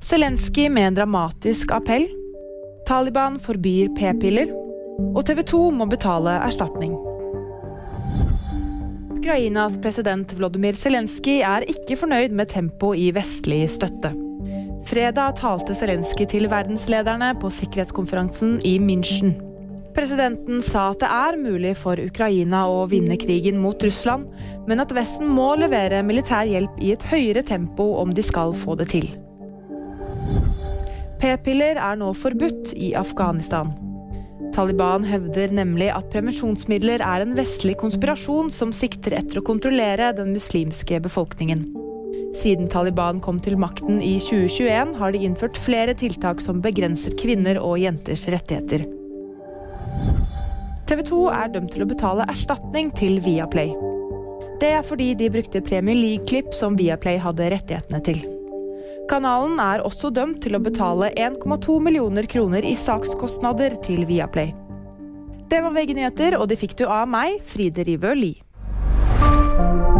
Zelenskyj med en dramatisk appell. Taliban forbyr p-piller. Og TV 2 må betale erstatning. Ukrainas president Vlodymyr Zelenskyj er ikke fornøyd med tempoet i vestlig støtte. Fredag talte Zelenskyj til verdenslederne på sikkerhetskonferansen i München. Presidenten sa at det er mulig for Ukraina å vinne krigen mot Russland, men at Vesten må levere militær hjelp i et høyere tempo om de skal få det til. P-piller er nå forbudt i Afghanistan. Taliban hevder nemlig at prevensjonsmidler er en vestlig konspirasjon som sikter etter å kontrollere den muslimske befolkningen. Siden Taliban kom til makten i 2021, har de innført flere tiltak som begrenser kvinner og jenters rettigheter. TV 2 er dømt til å betale erstatning til Viaplay. Det er fordi de brukte Premier League-klipp som Viaplay hadde rettighetene til. Kanalen er også dømt til å betale 1,2 millioner kroner i sakskostnader til Viaplay. Det var VG nyheter, og det fikk du av meg, Fride Rivø Lie.